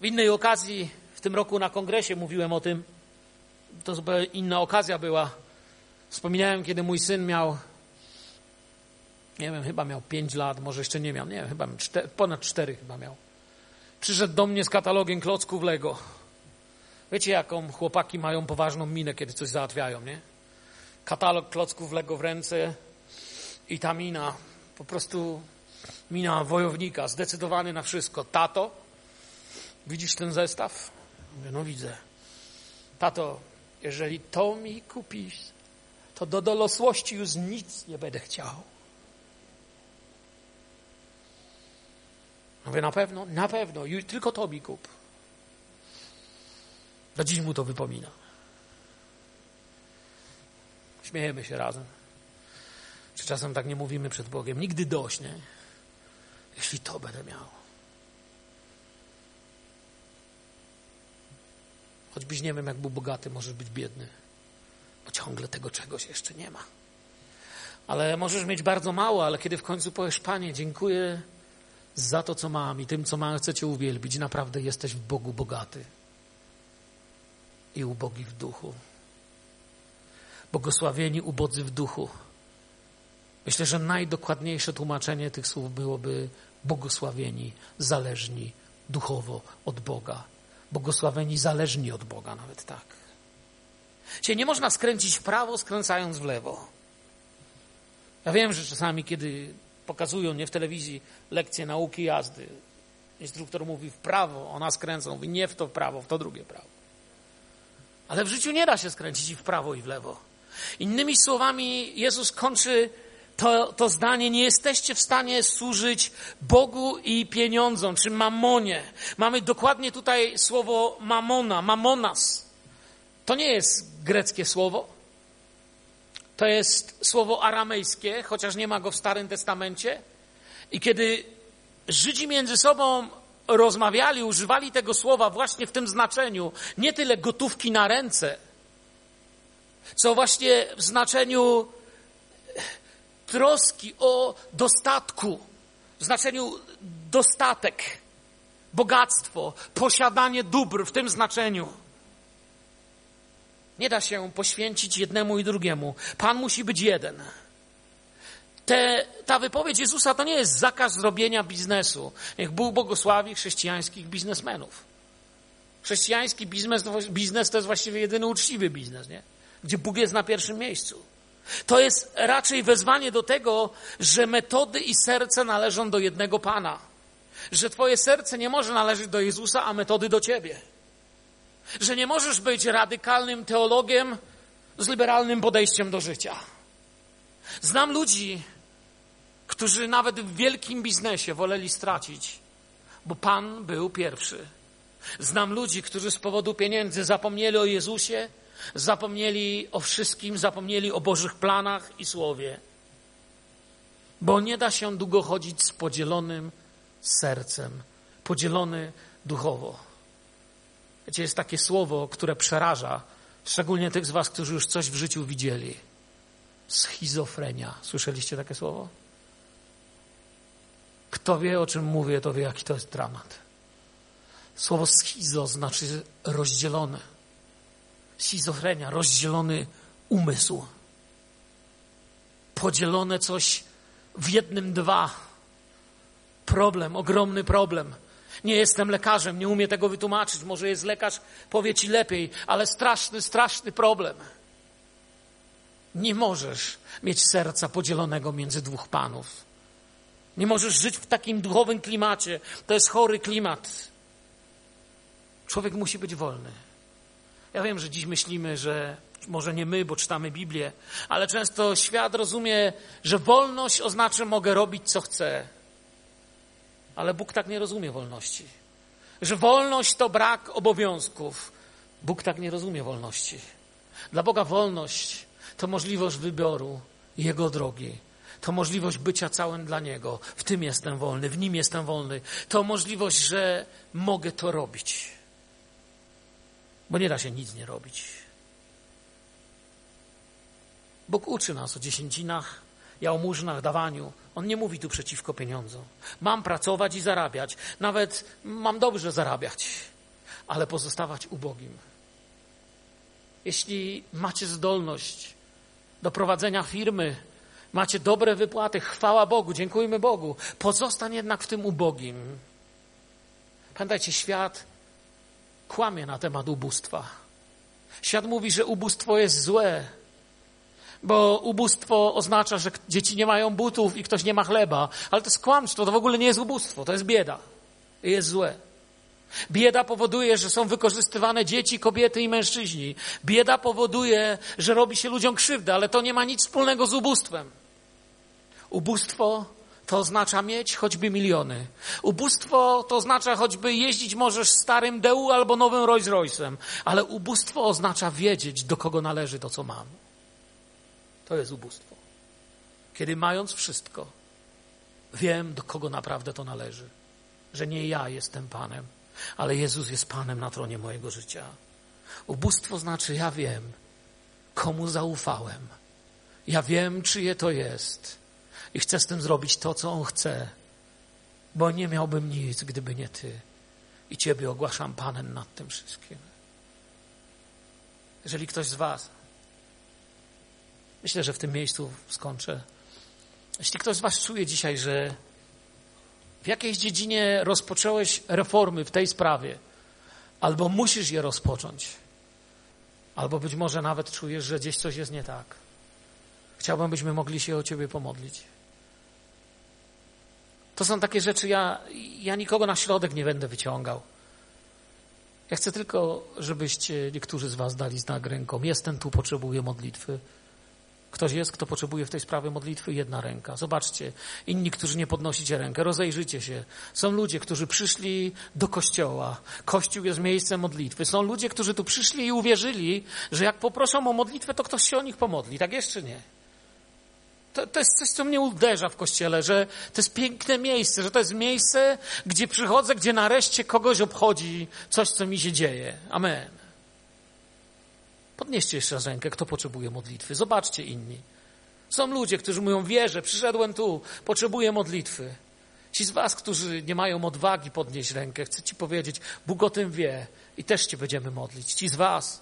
W innej okazji, w tym roku na kongresie mówiłem o tym, to zupełnie inna okazja była. Wspominałem, kiedy mój syn miał, nie wiem, chyba miał pięć lat, może jeszcze nie miał, nie wiem, chyba cztery, ponad cztery chyba miał. Przyszedł do mnie z katalogiem klocków Lego. Wiecie, jaką chłopaki mają poważną minę, kiedy coś załatwiają, nie? Katalog klocków Lego w ręce i ta mina po prostu mina wojownika, zdecydowany na wszystko. Tato, widzisz ten zestaw? Mówię, no widzę. Tato, jeżeli to mi kupisz, to do dorosłości już nic nie będę chciał. Mówię, na pewno? Na pewno. Tylko to mi kup. Do dziś mu to wypomina. Śmiejemy się razem. Czy czasem tak nie mówimy przed Bogiem? Nigdy dość, nie? Jeśli to będę miał. Choćbyś nie wiem, jak był bogaty, możesz być biedny, bo ciągle tego czegoś jeszcze nie ma. Ale możesz mieć bardzo mało, ale kiedy w końcu powiesz, Panie, dziękuję za to, co mam i tym, co mam, chcę Cię uwielbić, naprawdę jesteś w Bogu bogaty i ubogi w duchu. Błogosławieni ubodzy w duchu Myślę, że najdokładniejsze tłumaczenie tych słów byłoby błogosławieni, zależni duchowo od Boga. Błogosławieni, zależni od Boga, nawet tak. Się nie można skręcić w prawo, skręcając w lewo. Ja wiem, że czasami, kiedy pokazują nie w telewizji lekcje nauki jazdy, instruktor mówi w prawo, ona skręca, mówi nie w to prawo, w to drugie prawo. Ale w życiu nie da się skręcić i w prawo, i w lewo. Innymi słowami, Jezus kończy to, to zdanie, nie jesteście w stanie służyć Bogu i pieniądzom, czy mamonie. Mamy dokładnie tutaj słowo mamona, mamonas. To nie jest greckie słowo. To jest słowo aramejskie, chociaż nie ma go w Starym Testamencie. I kiedy Żydzi między sobą rozmawiali, używali tego słowa właśnie w tym znaczeniu, nie tyle gotówki na ręce, co właśnie w znaczeniu troski o dostatku, w znaczeniu dostatek, bogactwo, posiadanie dóbr w tym znaczeniu. Nie da się poświęcić jednemu i drugiemu. Pan musi być jeden. Te, ta wypowiedź Jezusa to nie jest zakaz zrobienia biznesu. Niech Bóg błogosławi chrześcijańskich biznesmenów. Chrześcijański biznes, biznes to jest właściwie jedyny uczciwy biznes, nie? gdzie Bóg jest na pierwszym miejscu. To jest raczej wezwanie do tego, że metody i serce należą do jednego Pana. Że Twoje serce nie może należeć do Jezusa, a metody do Ciebie. Że nie możesz być radykalnym teologiem z liberalnym podejściem do życia. Znam ludzi, którzy nawet w wielkim biznesie woleli stracić, bo Pan był pierwszy. Znam ludzi, którzy z powodu pieniędzy zapomnieli o Jezusie, zapomnieli o wszystkim, zapomnieli o Bożych planach i słowie. Bo nie da się długo chodzić z podzielonym sercem, podzielony duchowo. Wiecie, jest takie słowo, które przeraża, szczególnie tych z Was, którzy już coś w życiu widzieli. Schizofrenia. Słyszeliście takie słowo? Kto wie, o czym mówię, to wie, jaki to jest dramat. Słowo schizo znaczy rozdzielone. Schizofrenia, rozdzielony umysł. Podzielone coś w jednym dwa. Problem, ogromny problem. Nie jestem lekarzem, nie umiem tego wytłumaczyć. Może jest lekarz, powie ci lepiej, ale straszny, straszny problem. Nie możesz mieć serca podzielonego między dwóch panów. Nie możesz żyć w takim duchowym klimacie. To jest chory klimat. Człowiek musi być wolny. Ja wiem, że dziś myślimy, że może nie my, bo czytamy Biblię, ale często świat rozumie, że wolność oznacza mogę robić co chcę. Ale Bóg tak nie rozumie wolności. Że wolność to brak obowiązków. Bóg tak nie rozumie wolności. Dla Boga wolność to możliwość wyboru Jego drogi. To możliwość bycia całym dla Niego. W tym jestem wolny, w Nim jestem wolny. To możliwość, że mogę to robić. Bo nie da się nic nie robić. Bóg uczy nas o dziesięcinach, jałmużnach, dawaniu. On nie mówi tu przeciwko pieniądzom. Mam pracować i zarabiać. Nawet mam dobrze zarabiać, ale pozostawać ubogim. Jeśli macie zdolność do prowadzenia firmy, macie dobre wypłaty, chwała Bogu, dziękujmy Bogu. Pozostań jednak w tym ubogim. Pamiętajcie, świat kłamie na temat ubóstwa. Świat mówi, że ubóstwo jest złe, bo ubóstwo oznacza, że dzieci nie mają butów i ktoś nie ma chleba. Ale to jest kłamstwo, to w ogóle nie jest ubóstwo, to jest bieda. Jest złe. Bieda powoduje, że są wykorzystywane dzieci, kobiety i mężczyźni. Bieda powoduje, że robi się ludziom krzywdę, ale to nie ma nic wspólnego z ubóstwem. Ubóstwo to oznacza mieć choćby miliony. Ubóstwo to oznacza choćby jeździć możesz starym DU albo nowym Rolls Royce'em, ale ubóstwo oznacza wiedzieć, do kogo należy to, co mam. To jest ubóstwo. Kiedy mając wszystko, wiem, do kogo naprawdę to należy. Że nie ja jestem Panem, ale Jezus jest Panem na tronie mojego życia. Ubóstwo znaczy, ja wiem, komu zaufałem. Ja wiem, czyje to jest. I chcę z tym zrobić to, co On chce, bo nie miałbym nic, gdyby nie Ty. I Ciebie ogłaszam Panem nad tym wszystkim. Jeżeli ktoś z Was Myślę, że w tym miejscu skończę. Jeśli ktoś z Was czuje dzisiaj, że w jakiejś dziedzinie rozpocząłeś reformy w tej sprawie, albo musisz je rozpocząć, albo być może nawet czujesz, że gdzieś coś jest nie tak, chciałbym, byśmy mogli się o Ciebie pomodlić. To są takie rzeczy, ja, ja nikogo na środek nie będę wyciągał. Ja chcę tylko, żebyście niektórzy z Was dali znak ręką. Jestem tu, potrzebuję modlitwy. Ktoś jest, kto potrzebuje w tej sprawie modlitwy? Jedna ręka. Zobaczcie, inni, którzy nie podnosicie rękę, rozejrzyjcie się. Są ludzie, którzy przyszli do kościoła. Kościół jest miejscem modlitwy. Są ludzie, którzy tu przyszli i uwierzyli, że jak poproszą o modlitwę, to ktoś się o nich pomodli. Tak jest czy nie? To, to jest coś, co mnie uderza w kościele, że to jest piękne miejsce, że to jest miejsce, gdzie przychodzę, gdzie nareszcie kogoś obchodzi coś, co mi się dzieje. Amen. Podnieście jeszcze raz rękę, kto potrzebuje modlitwy. Zobaczcie inni. Są ludzie, którzy mówią, wierzę, przyszedłem tu, potrzebuję modlitwy. Ci z was, którzy nie mają odwagi podnieść rękę, chcę ci powiedzieć, Bóg o tym wie i też cię będziemy modlić. Ci z was,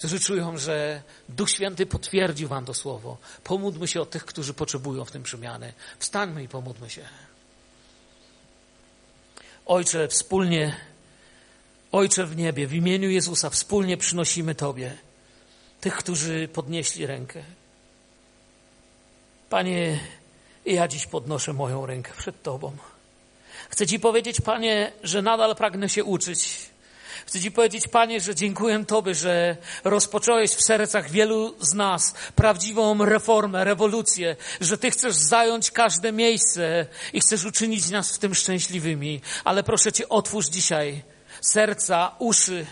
którzy czują, że Duch Święty potwierdził wam to słowo, pomódlmy się o tych, którzy potrzebują w tym przemiany. Wstańmy i pomódlmy się. Ojcze, wspólnie Ojcze w niebie, w imieniu Jezusa wspólnie przynosimy Tobie tych, którzy podnieśli rękę. Panie, ja dziś podnoszę moją rękę przed Tobą. Chcę Ci powiedzieć, Panie, że nadal pragnę się uczyć. Chcę Ci powiedzieć, Panie, że dziękuję Tobie, że rozpocząłeś w sercach wielu z nas prawdziwą reformę, rewolucję, że Ty chcesz zająć każde miejsce i chcesz uczynić nas w tym szczęśliwymi. Ale proszę Cię, otwórz dzisiaj serca, uszy.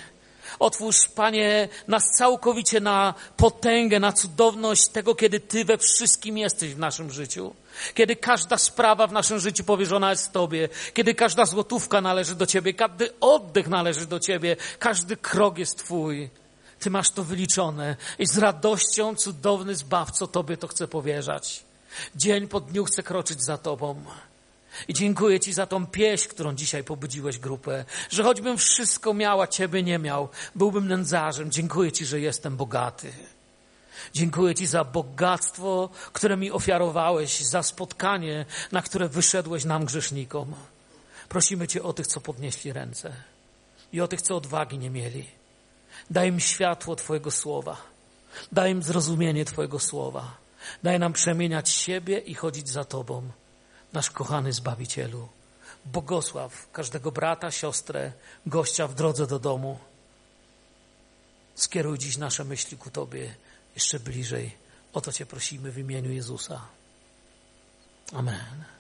Otwórz, Panie, nas całkowicie na potęgę, na cudowność tego, kiedy Ty we wszystkim jesteś w naszym życiu. Kiedy każda sprawa w naszym życiu powierzona jest Tobie, kiedy każda złotówka należy do Ciebie, każdy oddech należy do Ciebie, każdy krok jest Twój. Ty masz to wyliczone i z radością cudowny Zbawco Tobie to chcę powierzać. Dzień po dniu chcę kroczyć za Tobą. I dziękuję Ci za tą pieśń, którą dzisiaj pobudziłeś grupę, że choćbym wszystko miał, a Ciebie nie miał, byłbym nędzarzem. Dziękuję Ci, że jestem bogaty. Dziękuję Ci za bogactwo, które mi ofiarowałeś, za spotkanie, na które wyszedłeś nam grzesznikom. Prosimy Cię o tych, co podnieśli ręce i o tych, co odwagi nie mieli. Daj im światło Twojego słowa. Daj im zrozumienie Twojego słowa. Daj nam przemieniać siebie i chodzić za Tobą, nasz kochany Zbawicielu. Bogosław każdego brata, siostrę, gościa w drodze do domu. Skieruj dziś nasze myśli ku Tobie jeszcze bliżej. O to Cię prosimy w imieniu Jezusa. Amen.